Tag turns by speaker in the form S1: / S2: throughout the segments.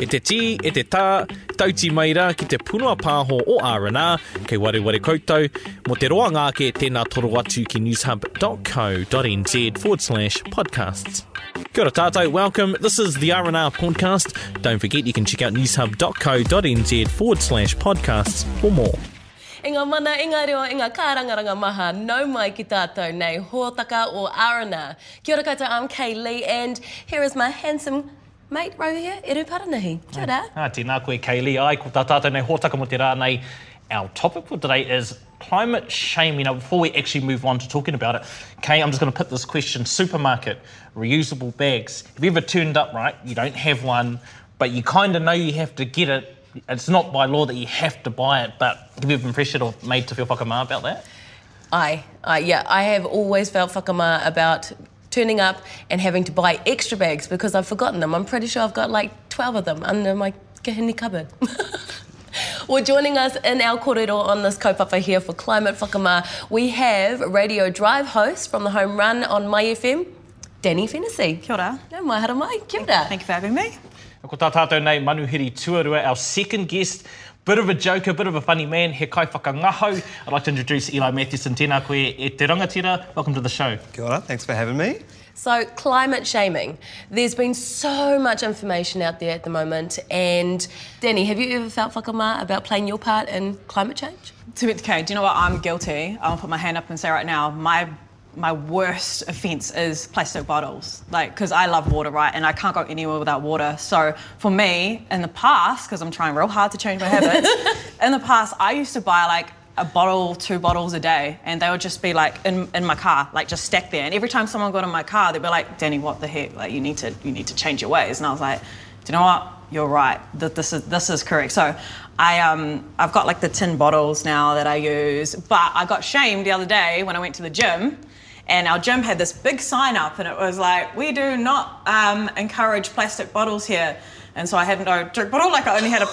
S1: E te ti, e te tā, tauti mai rā ki te punua pāho o R&R, kei ware ware koutou, mo te roa ngāke tēnā toro atu ki newshub.co.nz forward slash podcasts. Kia ora tātou, welcome. This is the R&R podcast. Don't forget you can check out newshub.co.nz forward slash podcasts for more.
S2: I ngā mana, i ngā reo, i ngā kārangaranga maha, nau mai ki tātou nei hōtaka o Arana. Kia ora koutou, I'm Kay Lee, and here is my handsome mate right here, Eru Paranahi. Kia ora.
S3: Ah, tēnā koe, Kaylee. Ai, ko tā tātou nei hōtaka mo te rā nei. Our topic for today is climate shaming. Now, before we actually move on to talking about it, Kay, I'm just going to put this question. Supermarket, reusable bags. Have you ever turned up, right? You don't have one, but you kind of know you have to get it. It's not by law that you have to buy it, but have you ever been pressured or made to feel whakamā about that?
S2: I, I, yeah, I have always felt whakama about turning up and having to buy extra bags because I've forgotten them. I'm pretty sure I've got like 12 of them under my kahini cupboard. well, joining us in our korero on this kaupapa here for Climate Whakama, we have Radio Drive host from the Home Run on My FM, Danny Fennessy.
S4: Kia ora.
S2: No, mai hara mai, kia ora.
S4: Thank you for having me.
S3: Ko tā tātou nei Manuhiri Tuarua, our second guest. Bit of a joker, bit of a funny man, he kai whakangahau. I'd like to introduce Eli Matthewson. Tēnā koe e te rangatira. Welcome to the show.
S5: Kia ora, thanks for having me.
S2: So, climate shaming. There's been so much information out there at the moment. And, Danny, have you ever felt whakama about playing your part in climate change?
S4: To be okay, do you know what? I'm guilty. I'll put my hand up and say right now, my my worst offence is plastic bottles. Like, because I love water, right? And I can't go anywhere without water. So for me, in the past, because I'm trying real hard to change my habits, in the past, I used to buy like a bottle, two bottles a day, and they would just be like in, in my car, like just stacked there. And every time someone got in my car, they'd be like, Danny, what the heck? Like, you need to, you need to change your ways. And I was like, do you know what? You're right. That this is this is correct. So, I um I've got like the tin bottles now that I use, but I got shamed the other day when I went to the gym. And our gym had this big sign up, and it was like, "We do not um, encourage plastic bottles here." And so I had no drink bottle, like I only had a,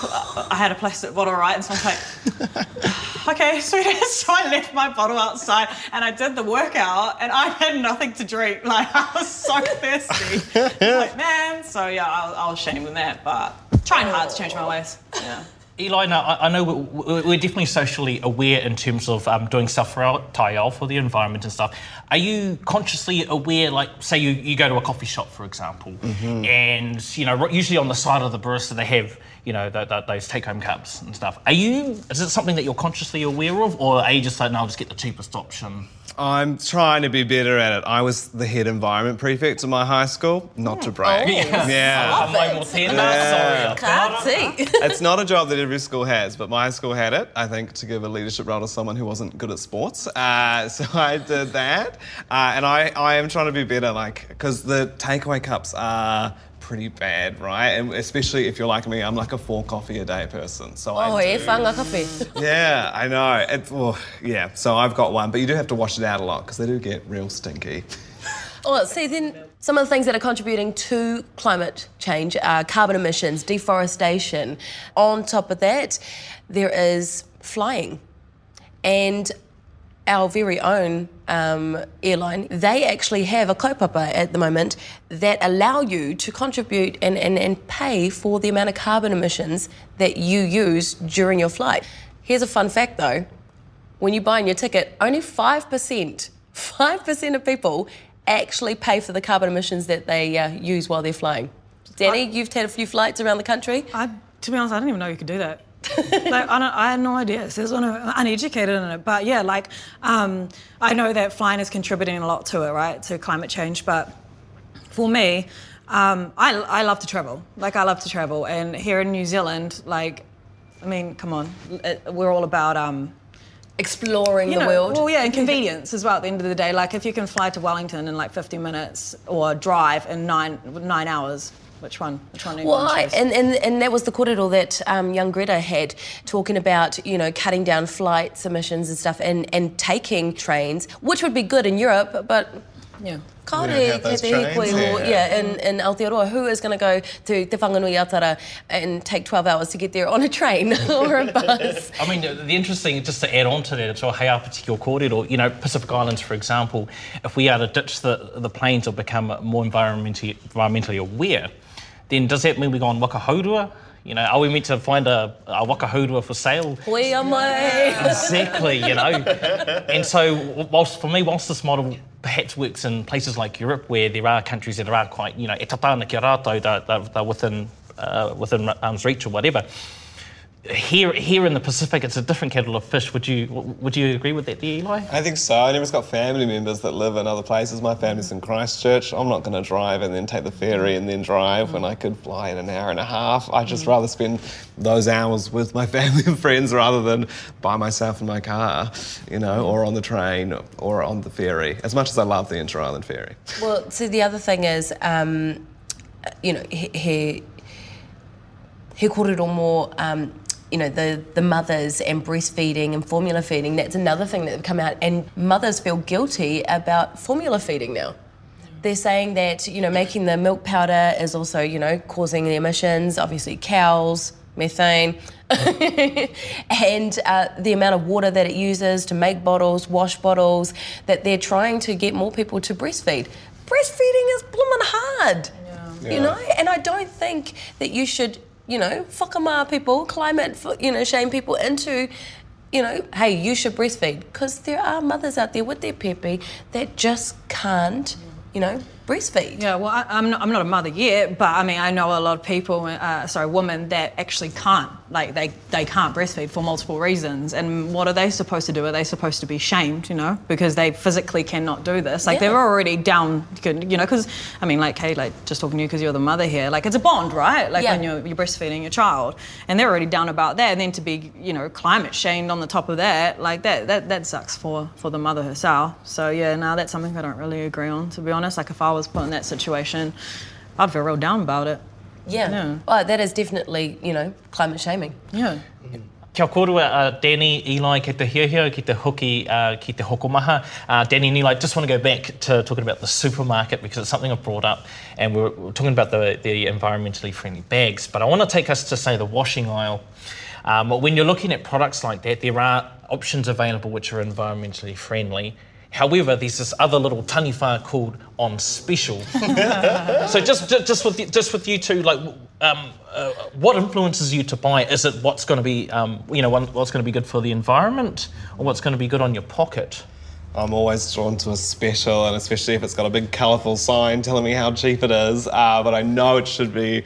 S4: I had a plastic bottle, right? And so I was like, okay, sweet. So I left my bottle outside and I did the workout and I had nothing to drink. Like I was so thirsty. like, man. So yeah, I, I was ashamed with that, but trying hard to change my ways. Yeah.
S3: Eli, now, I I know we're we're definitely socially aware in terms of um, doing stuff for our taiao, for the environment and stuff. Are you consciously aware, like, say you, you go to a coffee shop, for example, and, you know, usually on the side of the barista they have, you know, th- th- those take-home cups and stuff. Are you, is it something that you're consciously aware of, or are you just like, no, I'll just get the cheapest option?
S5: I'm trying to be better at it. I was the head environment prefect in my high school, not to brag.
S2: Oh.
S5: Yeah.
S3: I'm like, well, tēnā,
S5: Yeah.
S2: See.
S5: it's not a job that every school has, but my school had it, I think, to give a leadership role to someone who wasn't good at sports. Uh, so I did that. Uh, and I, I am trying to be better, like, because the takeaway cups are pretty bad, right? And especially if you're like me, I'm like a four coffee a day person. So
S2: Oh,
S5: I do.
S2: whanga kawhi.
S5: Yeah, I know. It, oh, yeah, so I've got one, but you do have to wash it out a lot because they do get real stinky.
S2: Oh, see, then some of the things that are contributing to climate change are carbon emissions, deforestation. On top of that, there is flying. And our very own um, airline, they actually have a kaupapa at the moment that allow you to contribute and, and, and pay for the amount of carbon emissions that you use during your flight. Here's a fun fact though when you buy your ticket, only 5%, 5% of people actually pay for the carbon emissions that they uh, use while they're flying. Danny, you've had a few flights around the country.
S4: I, to be honest, I didn't even know you could do that. like, I, don't, I had no idea. So I'm uneducated in it. But yeah, like, um, I know that flying is contributing a lot to it, right, to climate change. But for me, um, I, I love to travel. Like, I love to travel. And here in New Zealand, like, I mean, come on, it, we're all about. Um,
S2: Exploring
S4: you
S2: the
S4: know,
S2: world.
S4: Well, yeah, and convenience as well. At the end of the day, like if you can fly to Wellington in like 50 minutes or drive in nine nine hours, which one? Which one?
S2: Well, I, and, and, and that was the korero that um, young Greta had, talking about, you know, cutting down flights emissions and stuff and, and taking trains, which would be good in Europe, but
S4: yeah.
S2: Kaore
S5: We don't have
S2: te hikoi
S5: trains
S2: yeah, in, in Aotearoa, who is going to go to Te Whanganui-a-Tara and take 12 hours to get there on a train or a bus?
S3: I mean, the interesting, just to add on to that, it's all hei particular kōrero, you know, Pacific Islands, for example, if we are to ditch the, the planes or become more environmentally, environmentally aware, then does that mean we go on waka hourua? You know, are we meant to find a, a waka hourua for sale?
S2: Hoi a mai.
S3: Exactly, you know. and so, whilst for me, whilst this model perhaps works in places like Europe, where there are countries that are quite, you know, e tatana ki they're, they're, they're within uh, within arm's reach or whatever. Here, here in the Pacific, it's a different kettle of fish. Would you would you agree with that, there, Eli?
S5: I think so. And Emma's got family members that live in other places. My family's in Christchurch. I'm not going to drive and then take the ferry and then drive when I could fly in an hour and a half. I'd just rather spend those hours with my family and friends rather than by myself in my car, you know, or on the train or on the ferry. As much as I love the Inter Island ferry.
S2: Well, so the other thing is, um, you know, he, he, he kōrero more, um, you know, the, the mothers and breastfeeding and formula feeding. That's another thing that have come out. And mothers feel guilty about formula feeding now. They're saying that, you know, making the milk powder is also, you know, causing the emissions, obviously cows, methane, and uh, the amount of water that it uses to make bottles, wash bottles, that they're trying to get more people to breastfeed. Breastfeeding is blooming hard, you
S5: Yeah.
S2: know, and I don't think that you should, you know, whakama people, climate, you know, shame people into, you know, hey, you should breastfeed. Because there are mothers out there with their pepe that just can't, you know, breastfeed.
S4: Yeah, well, I, I'm not, I'm not a mother yet, but I mean, I know a lot of people, uh, sorry, women that actually can't, like, they, they can't breastfeed for multiple reasons. And what are they supposed to do? Are they supposed to be shamed, you know, because they physically cannot do this? Like,
S2: Yeah.
S4: they're already down, you know, because, I mean, like, hey, like, just talking to you because you're the mother here, like, it's a bond, right? Like,
S2: Yeah.
S4: when you're, you're breastfeeding your child, and they're already down about that, and then to be, you know, climate shamed on the top of that, like, that, that, that sucks for, for the mother herself. So, yeah, now that's something I don't really agree on, to be honest. Like, if I was put in that situation, I'd feel real down about it.
S2: Yeah.
S4: Yeah.
S2: Oh, that is definitely, you know, climate shaming.
S4: Yeah.
S3: Kia korua, uh, Danny, Eli, ki te hiahia, ki te hoki, uh, ki te hokomaha. Uh, Danny and Eli, just want to go back to talking about the supermarket because it's something I've brought up and we're, we're talking about the, the environmentally friendly bags. But I want to take us to, say, the washing aisle. Um, when you're looking at products like that, there are options available which are environmentally friendly. However, there's this other little taniwha called on special. so just, just with you- just with you two, like, um, uh, what influences you to buy? Is it what's going to be, um, you know, what's going to be good for the environment, or what's going to be good on your pocket?
S5: I'm always drawn to a special, and especially if it's got a big colourful sign telling me how cheap it is. Uh, but I know it should be.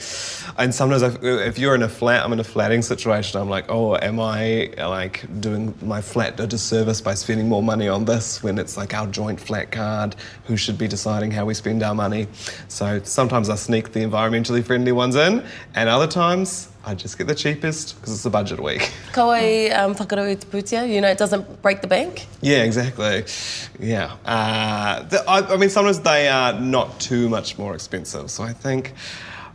S5: And sometimes, if, if you're in a flat, I'm in a flatting situation. I'm like, oh, am I like doing my flat a disservice by spending more money on this when it's like our joint flat card? Who should be deciding how we spend our money? So sometimes I sneak the environmentally friendly ones in, and other times I just get the cheapest because it's a budget week.
S2: Kaui um, whakarau putia, you know, it doesn't break the bank.
S5: Yeah, exactly. Yeah. Uh, the, I, I mean, sometimes they are not too much more expensive. So I think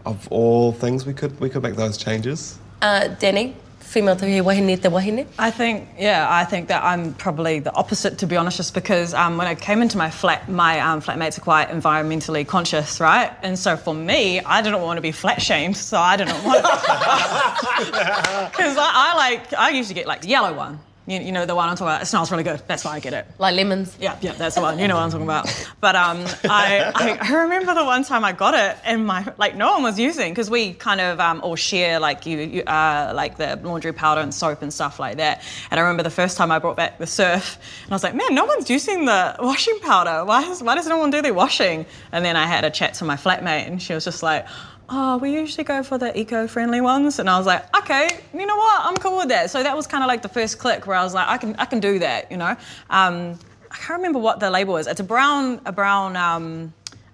S5: of all things, we could we could make those changes.
S2: Uh, Danny, female he wahine te wahine.
S4: I think, yeah, I think that I'm probably the opposite, to be honest, just because um, when I came into my flat, my um, flatmates are quite environmentally conscious, right? And so for me, I didn't want to be flat shamed, so I didn't want Because I, I like, I usually get like the yellow one. You, you know, the one I'm talking about, it smells really good. That's why I get it.
S2: Like lemons.
S4: Yeah, yeah, that's the one. You know what I'm talking about. But um, I, I, I remember the one time I got it and my like no one was using because we kind of um, all share like you, you uh, like the laundry powder and soap and stuff like that. And I remember the first time I brought back the surf and I was like, man, no one's using the washing powder. Why is, why does no one do their washing? And then I had a chat to my flatmate and she was just like. Oh, we usually go for the eco-friendly ones, and I was like, okay, you know what? I'm cool with that. So that was kind of like the first click where I was like, I can, I can do that, you know. Um, I can't remember what the label is. It's a brown, a brown. Um,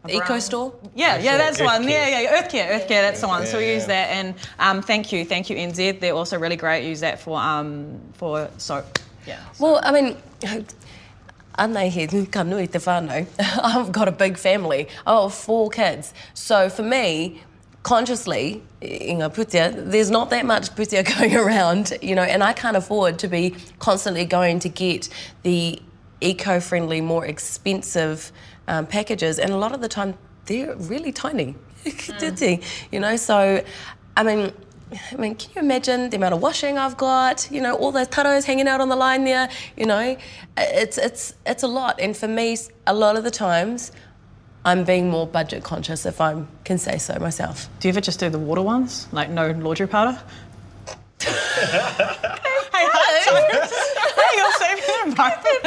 S2: Eco Store?
S4: Yeah, yeah, that's the
S3: Earth
S4: one. Yeah,
S3: Care.
S4: yeah, Earth Care, Earth Care, that's the one. So we
S5: Yeah,
S4: use that, and um, thank you, thank you, NZ. They're also really great. Use that for um, for soap. Yeah.
S2: Well, I mean, Anei he ka nui te whānau. I've got a big family. I have four kids. So for me, consciously, i ngā putia, there's not that much putia going around, you know, and I can't afford to be constantly going to get the eco-friendly, more expensive um, packages. And a lot of the time, they're really tiny. you know, so, I mean, I mean, can you imagine the amount of washing I've got? You know, all those taros hanging out on the line there. You know, it's it's it's a lot. And for me, a lot of the times, I'm being more budget conscious, if I can say so myself.
S4: Do you ever just do the water ones? Like no laundry powder? hey, hey, you're saving the environment.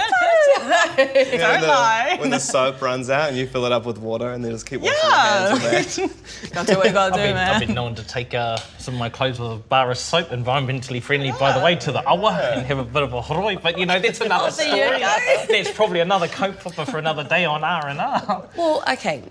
S5: You know,
S4: Don't
S5: the-
S4: lie.
S5: When the soap runs out and you fill it up with water and then just keep washing
S4: Yeah.
S5: your hands with that.
S4: gotta do what you gotta
S3: I've
S4: do,
S3: been,
S4: man.
S3: I've been known to take uh, some of my clothes with a bar of soap, environmentally friendly, by the way, to the awa and have a bit of a horoi. But you know, that's another story.
S2: you.
S3: That's probably another coat flipper for another day on R and R.
S2: Well, okay.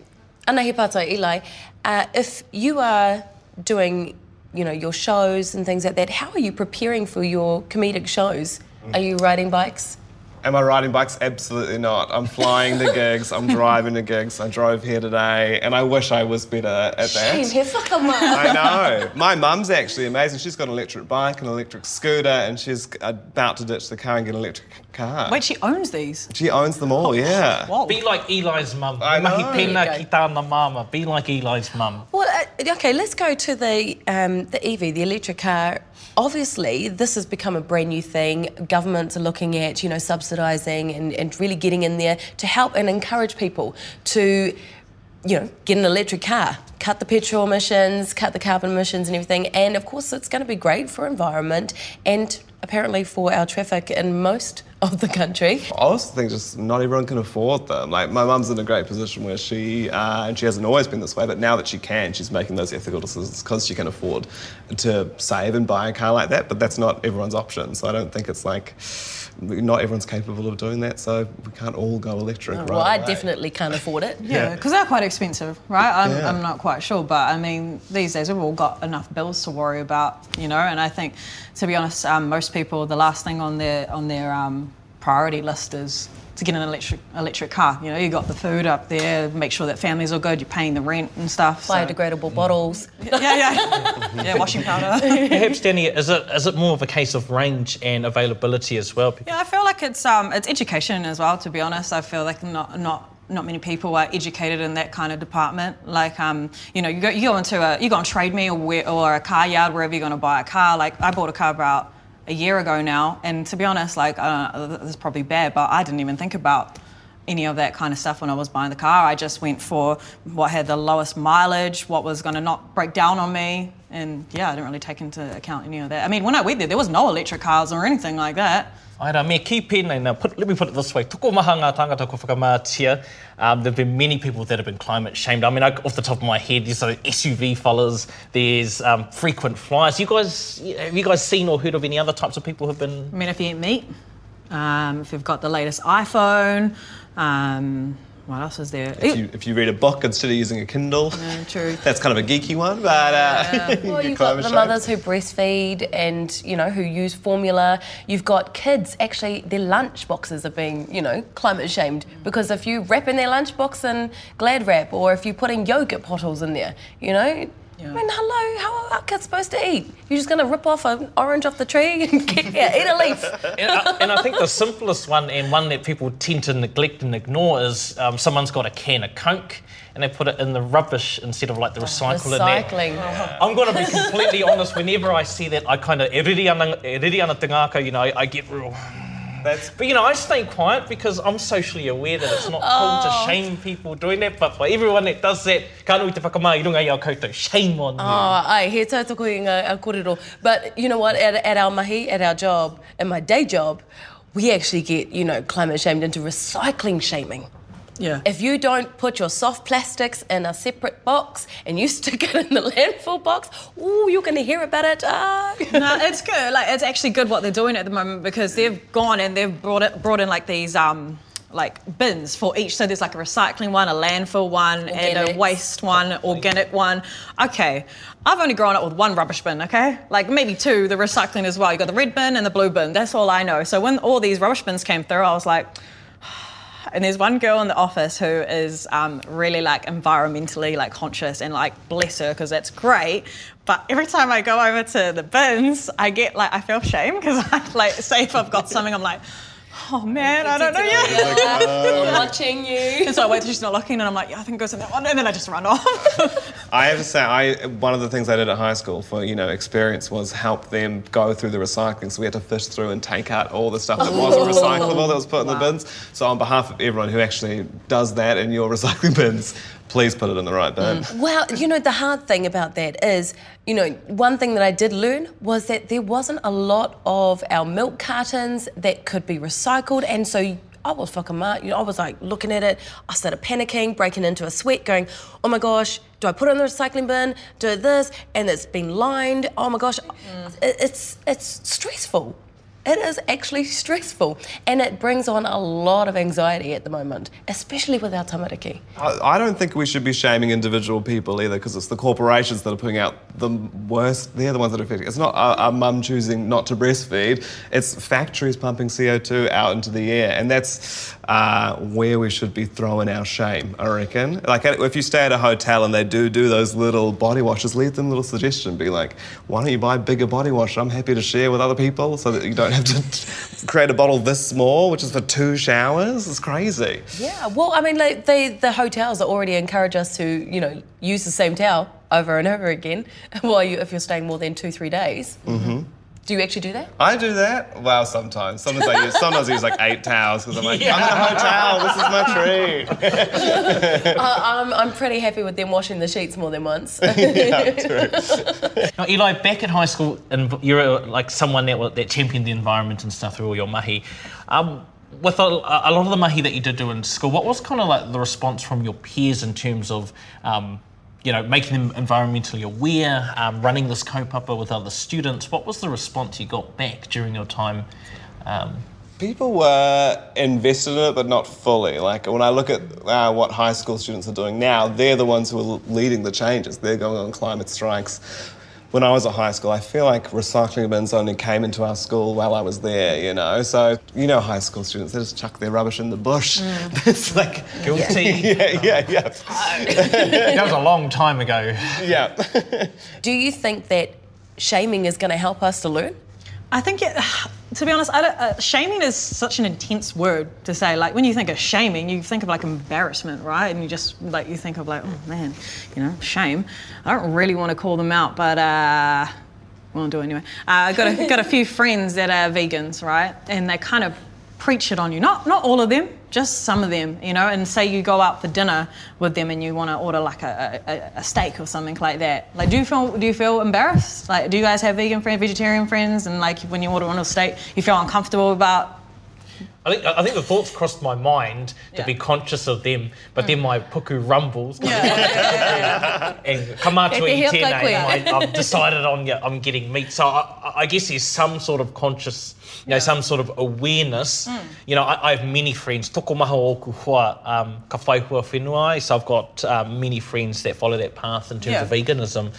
S2: Anahi pato, Eli. Uh, if you are doing, you know, your shows and things like that, how are you preparing for your comedic shows? Are you riding bikes?
S5: Am I riding bikes? Absolutely not. I'm flying the gigs. I'm driving the gigs. I drove here today, and I wish I was better at that.
S2: Shame.
S5: I know. My mum's actually amazing. She's got an electric bike, an electric scooter, and she's about to ditch the car and get an electric car.
S4: Wait, she owns these.
S5: She owns them all, yeah.
S4: Whoa.
S3: Be like Eli's mum.
S5: I know.
S3: Mahi pena
S2: There
S3: ki
S2: you
S3: tāna mama. Be like Eli's mum.
S2: Well, uh, okay, let's go to the um, the EV, the electric car. Obviously, this has become a brand new thing. Governments are looking at, you know, subsidising and, and really getting in there to help and encourage people to, you know, get an electric car, cut the petrol emissions, cut the carbon emissions and everything. And of course, it's going to be great for environment and apparently for our traffic in most of the country.
S5: I also think just not everyone can afford them. Like my mum's in a great position where she, uh, and she hasn't always been this way, but now that she can, she's making those ethical decisions because she can afford to save and buy a car like that. But that's not everyone's option. So I don't think it's like not everyone's capable of doing that. So we can't all go electric. right
S2: well, I
S5: away.
S2: definitely can't afford it.
S4: Yeah, because they're quite expensive, right? I'm,
S5: Yeah.
S4: I'm not quite sure, but I mean, these days we've all got enough bills to worry about, you know. And I think, to be honest, um, most people the last thing on their on their um, priority list is to get an electric electric car. You know, you got the food up there, make sure that families are good, you're paying the rent and stuff. so-
S2: Biodegradable bottles.
S4: Yeah, yeah, yeah, washing powder.
S3: Perhaps, Danny, is it is it more of a case of range and availability as well?
S4: Yeah, I feel like it's um, it's education as well. To be honest, I feel like not not not many people are educated in that kind of department. Like, um, you know, you go you go into a you go on Trade Me or where, or a car yard wherever you're going to buy a car. Like, I bought a car about a year ago now, and to be honest, like, uh, this is probably bad, but I didn't even think about any of that kind of stuff when I was buying the car. I just went for what had the lowest mileage, what was going to not break down on me, and yeah, I didn't really take into account any of that. I mean, when I went there, there was no electric cars or anything like that.
S3: Aira, me ki pēnei now put, let me put it this way, tuko maha ngā tangata ko whakamātia, um, there have been many people that have been climate shamed. I mean, I, off the top of my head, there's those SUV fellas, there's um, frequent flyers. You guys, have you guys seen or heard of any other types of people who've been...
S4: I mean, if you eat meat, um, if you've got the latest iPhone, um, what else is there?
S5: If you, if you read a book instead of using a Kindle,
S4: Yeah, true.
S5: that's kind of a geeky one, but uh,
S2: Well,
S5: you
S2: you've got the
S5: shamed.
S2: mothers who breastfeed and, you know, who use formula. You've got kids, actually, their lunch boxes are being, you know, climate shamed because if you wrap in their lunch box in Glad Wrap or if you're putting yogurt bottles in there, you know, I mean, hello, how are our kids supposed to eat? You're just going to rip off an orange off the tree and get, yeah, eat a leaf.
S3: and, I, and I think the simplest one and one that people tend to neglect and ignore is um, someone's got a can of Coke and they put it in the rubbish instead of like the recycle in there.
S2: Recycling.
S3: I'm going to be completely honest. Whenever I see that, I kind of riri ana, riri ana te ngākau, you know, I get real.
S5: That's
S3: But you know, I stay quiet because I'm socially aware that it's not cool to shame people doing that. But for everyone that does that, ka nui te whakamā i runga i au koutou, shame on you.
S2: Oh, ai, he tautoko i ngā a kōrero. But you know what, at, at our mahi, at our job, in my day job, we actually get, you know, climate shamed into recycling shaming.
S4: Yeah.
S2: If you don't put your soft plastics in a separate box and you stick it in the landfill box, ooh, you're going to hear about it. Ah.
S4: no, it's good. Like it's actually good what they're doing at the moment because they've gone and they've brought it brought in like these um like bins for each. So there's like a recycling one, a landfill one, and a waste one, organic one. Okay. I've only grown up with one rubbish bin, okay? Like maybe two, the recycling as well. You got the red bin and the blue bin. That's all I know. So when all these rubbish bins came through, I was like, and there's one girl in the office who is um, really like environmentally like conscious and like bless her because that's great. But every time i go over to the bins i get like i feel shame because i like say if i've got something i'm like oh man, I don't know yet.
S5: uh,
S2: Watching you.
S4: And so I wait till she's not looking, and I'm like, yeah, I think it goes in that one, and then I just run off.
S5: I have to say, I one of the things I did at high school for you know experience was help them go through the recycling. So we had to fish through and take out all the stuff that wasn't recyclable that was put in the bins. So on behalf of everyone who actually does that in your recycling bins, please put it in the right bin. Mm.
S2: Well, you know, the hard thing about that is, you know, one thing that I did learn was that there wasn't a lot of our milk cartons that could be recycled. And so I was fucking mad. You know, I was like looking at it. I started panicking, breaking into a sweat, going, oh my gosh, do I put it in the recycling bin? Do this? And it's been lined. Oh my gosh. Mm. It- it's, it's stressful. It is actually stressful. And it brings on a lot of anxiety at the moment, especially with our tamariki.
S5: I, don't think we should be shaming individual people either because it's the corporations that are putting out the worst. They're the ones that are affecting. It's not a, a mum choosing not to breastfeed. It's factories pumping CO2 out into the air, and that's uh, where we should be throwing our shame. I reckon. Like if you stay at a hotel and they do do those little body washes, leave them a little suggestion. Be like, why don't you buy a bigger body wash? I'm happy to share with other people so that you don't have to create a bottle this small, which is for two showers. It's crazy.
S2: Yeah, well, I mean, like, they, the hotels already encourage us to, you know, use the same towel over and over again while you, if you're staying more than two, three days. Mm-hmm. Do you actually do that?
S5: I do that. Well, sometimes. Sometimes I use. Sometimes I use like eight towels because I'm like, I'm in a hotel. This is my tree.
S2: I, I'm, I'm pretty happy with them washing the sheets more than once.
S3: Now, Eli, back at high school, and you're uh, like someone that, wa- that championed the environment and stuff through all your mahi. Um, with a, a lot of the mahi that you did do in school, what was kind of like the response from your peers in terms of, um, you know, making them environmentally aware, um, running this kaupapa with other students? What was the response you got back during your time? Um,
S5: People were invested in it, but not fully. Like when I look at uh, what high school students are doing now, they're the ones who are leading the changes. They're going on climate strikes. When I was at high school, I feel like recycling bins only came into our school while I was there, you know. So, you know, high school students, they just chuck their rubbish in the bush. Mm. it's like,
S3: guilty.
S5: yeah, yeah, yeah. Oh.
S3: that was a long time ago.
S5: Yeah.
S2: do you think that shaming is going to help us to learn?
S4: I think, it, to be honest, uh, shaming is such an intense word to say. Like when you think of shaming, you think of like embarrassment, right? And you just like you think of like, oh man, you know, shame. I don't really want to call them out, but uh, won't do it anyway. Uh, I got a, got a few friends that are vegans, right? And they kind of preach it on you. Not not all of them, just some of them, you know. And say you go out for dinner with them and you want to order like a, a, a steak or something like that. Like, do you feel do you feel embarrassed? Like, do you guys have vegan friends, vegetarian friends, and like when you order on a steak, you feel uncomfortable about?
S3: I think, I think the thoughts crossed my mind to
S4: Yeah.
S3: be conscious of them, but then my puku rumbles.
S4: Yeah.
S3: and kamatu
S2: Te
S3: i
S2: heo
S3: tēnei,
S2: kai koe.
S3: I, I've decided on yeah, I'm getting meat. So I, I guess there's some sort of conscious, you know, some sort of awareness. You know, I, I have many friends. Toko maha o ku hua, um, ka whaihua whenua. So I've got um, many friends that follow that path in terms of veganism.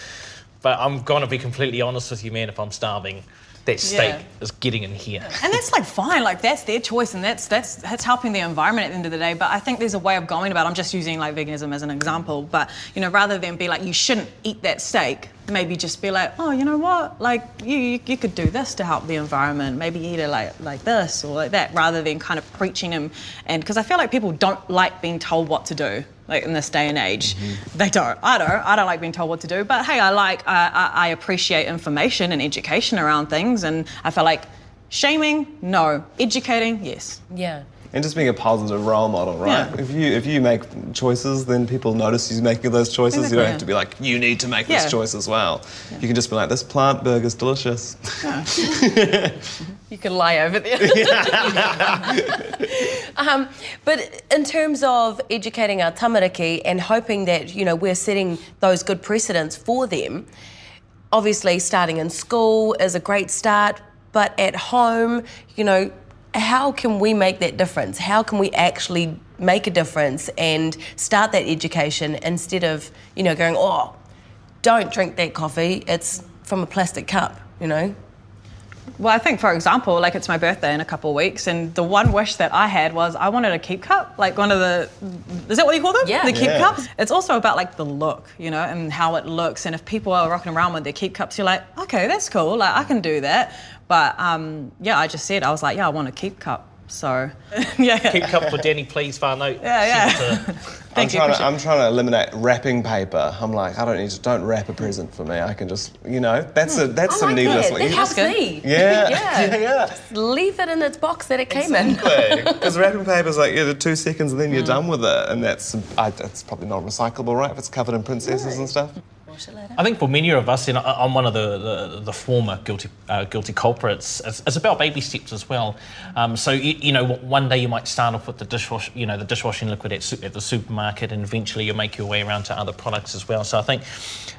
S3: But I'm going to be completely honest with you, man. If I'm starving, that steak
S4: Yeah.
S3: is getting in here.
S4: and that's like fine, like that's their choice, and that's that's that's helping the environment at the end of the day. But I think there's a way of going about. it. I'm just using like veganism as an example, but you know, rather than be like you shouldn't eat that steak, maybe just be like, oh, you know what, like you you, you could do this to help the environment. Maybe eat it like like this or like that, rather than kind of preaching them. And because I feel like people don't like being told what to do. Like in this day and age, mm-hmm. they don't. I don't. I don't like being told what to do. But hey, I like. I, I, I appreciate information and education around things, and I feel like Shaming, no. Educating, yes.
S2: Yeah.
S5: And just being a positive role model, right?
S4: Yeah.
S5: If you if you make choices, then people notice you making those choices. you don't
S4: yeah.
S5: have to be like, you need to make
S4: Yeah.
S5: this choice as well. You can just be like, this plant burger is delicious.
S2: You can lie over there. um, but in terms of educating our tamariki and hoping that you know we're setting those good precedents for them, obviously starting in school is a great start. But at home, you know, how can we make that difference? How can we actually make a difference and start that education instead of you know going, oh, don't drink that coffee. It's from a plastic cup. You know.
S4: Well, I think, for example, like it's my birthday in a couple of weeks, and the one wish that I had was I wanted a keep cup, like one of the, is that what you call them?
S2: Yeah.
S4: The keep
S5: Yeah.
S4: cups. It's also about like the look, you know, and how it looks. And if people are rocking around with their keep cups, you're like, okay, that's cool. Like I can do that. But um, yeah, I just said I was like, yeah, I want a keep cup. So, yeah.
S3: Keep cup for Danny, please, whānau.
S4: Yeah, yeah.
S3: Send it to-
S5: I'm
S4: Thank you.
S5: trying, to, I'm trying to eliminate wrapping paper. I'm like, I don't need to. Don't wrap a present for me. I can just, you know, that's a that's
S2: I
S5: some
S2: like
S5: needless.
S2: that. That helps
S4: good.
S2: me.
S5: Yeah,
S2: yeah.
S5: yeah, yeah.
S2: Leave it in its box that it came in.
S5: Because wrapping paper is like yeah, the two seconds and then you're done with it, and that's I, that's probably not recyclable, right? If it's covered in princesses and stuff.
S2: Later.
S3: I think for many of us, and I'm one of the, the, the former guilty uh, guilty culprits. It's, it's about baby steps as well. Um, so you, you know, one day you might start off with the dishwash, you know, the dishwashing liquid at, at the supermarket, and eventually you make your way around to other products as well. So I think,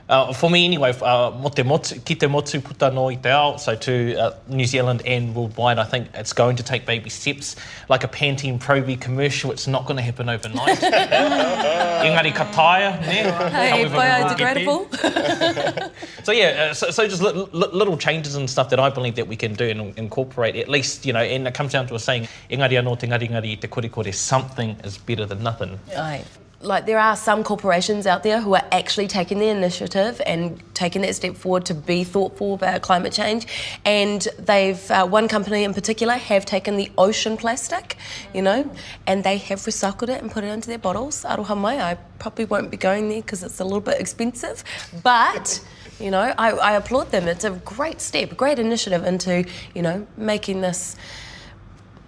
S3: uh, for me anyway, uh, mo te motu, ki te motu puta no i te ao, so to uh, New Zealand and worldwide, I think it's going to take baby steps. Like a Pantene Pro commercial, it's not going to happen overnight. Engari ka taia, ne?
S2: Hey, biodegradable.
S3: So yeah, uh, so, so just li- li- little changes and stuff that I believe that we can do and incorporate at least, you know, and it comes down to a saying, engari anō te ngari ngari i te kore kore, something is better than nothing.
S2: Right. Like there are some corporations out there who are actually taking the initiative and taking that step forward to be thoughtful about climate change. And they've uh, one company in particular have taken the ocean plastic, you know, and they have recycled it and put it into their bottles. Aroha mai, I probably won't be going there because it's a little bit expensive, but. You know, I, I applaud them. It's a great step, great initiative into, you know, making this,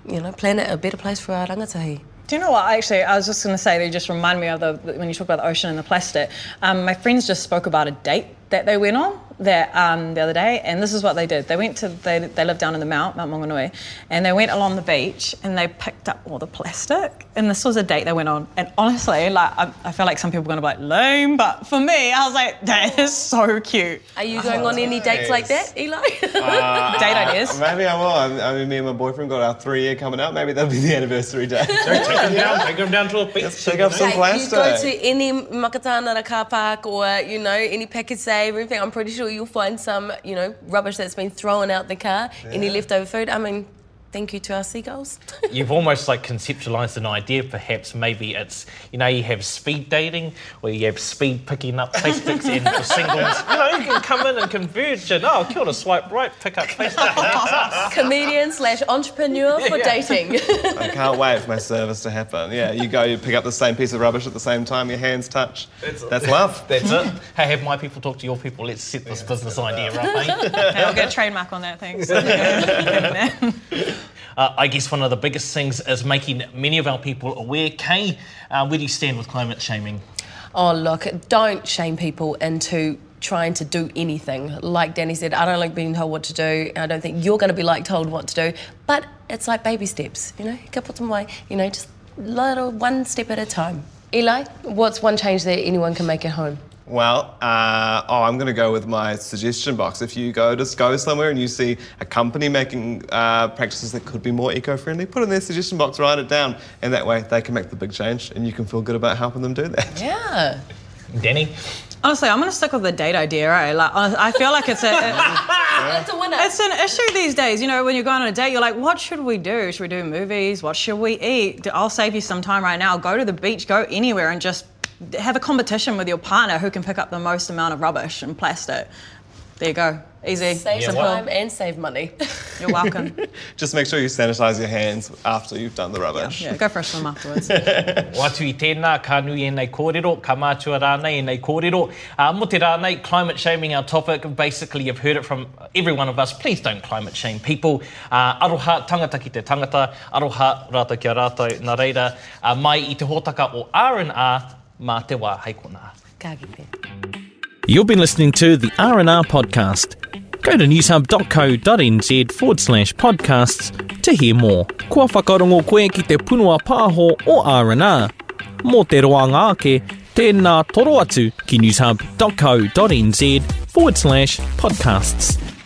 S2: you know, planet a better place for our rangatahi.
S4: Do you know what? Actually, I was just going to say, they just remind me of the, when you talk about the ocean and the plastic. Um, my friends just spoke about a date that they went on that um, the other day, and this is what they did. They went to they, they live down in the Mount, Mount Maunganui, and they went along the beach and they picked up all the plastic. And this was a date they went on. And honestly, like I, I feel like some people are going to be like lame, but for me, I was like, that is so cute.
S2: Are you going on any dates like that, Eli?
S4: date ideas.
S5: Maybe I will. I, I mean, me and my boyfriend got our three year coming up. Maybe that'll be the anniversary day.
S3: Take them down, take them down to a beach.
S5: Let's pick up some
S2: Hey, you go to any Makatanara car park or, you know, any Pak'nSave or anything, I'm pretty sure you'll find some, you know, rubbish that's been thrown out the car, any leftover food. I mean, thank you to our seagulls.
S3: You've almost like conceptualized an idea, perhaps maybe it's, you know, you have speed dating or you have speed picking up plastics and for singles. You know, you can come in and converge and, oh, kia ora, swipe right, pick up plastic.
S2: Comedian slash entrepreneur for
S3: Yeah.
S2: dating.
S5: I can't wait for my service to happen. Yeah, you go, you pick up the same piece of rubbish at the same time, your hands touch. That's love.
S3: That's it. Hey, have my people talk to your people. Let's set this business idea up, mate.
S4: And I'll get a trademark on that thing.
S3: Uh, I guess one of the biggest things is making many of our people aware. Kay, uh, where do you stand with climate shaming?
S2: Oh, look, don't shame people into trying to do anything. Like Danny said, I don't like being told what to do. I don't think you're going to be like told what to do. But it's like baby steps, you know, ka puta mai, you know, just little one step at a time. Eli, what's one change that anyone can make at home?
S5: Well, uh, oh, I'm going to go with my suggestion box. If you go just go somewhere and you see a company making uh, practices that could be more eco-friendly, put it in their suggestion box, write it down, and that way they can make the big change, and you can feel good about helping them do that.
S2: Yeah.
S3: Danny?
S4: Honestly, I'm going to stick with the date idea, right? Like, hon- I feel like it's a.
S2: That's a winner.
S4: It's an issue these days. You know, when you're going on a date, you're like, what should we do? Should we do movies? What should we eat? I'll save you some time right now. Go to the beach, go anywhere, and just have a competition with your partner who can pick up the most amount of rubbish and plastic. There you go. Easy.
S2: save
S3: Yeah,
S2: time
S3: what-
S2: and save money.
S4: You're welcome.
S5: Just make sure you sanitize your hands after you've done the rubbish.
S4: yeah, go for a swim afterwards.
S3: Watu i tēnā, ka nui e nei kōrero, ka mātua rānei e nei kōrero. Uh, mo te rānei, climate shaming our topic. Basically, you've heard it from every one of us. Please don't climate shame people. Uh, aroha tangata ki te tangata, aroha rātou kia rātou. Nā reira, uh, mai i te hōtaka o R&R, mā te wā hei kona.
S2: Ka kite.
S1: You've been listening to the R&R podcast. Go to newshub.co.nz forward slash podcasts to hear more. Kua whakarongo koe ki te punua pāho o R&R. Mō te roa ngāke, tēnā toro atu ki newshub.co.nz forward slash podcasts.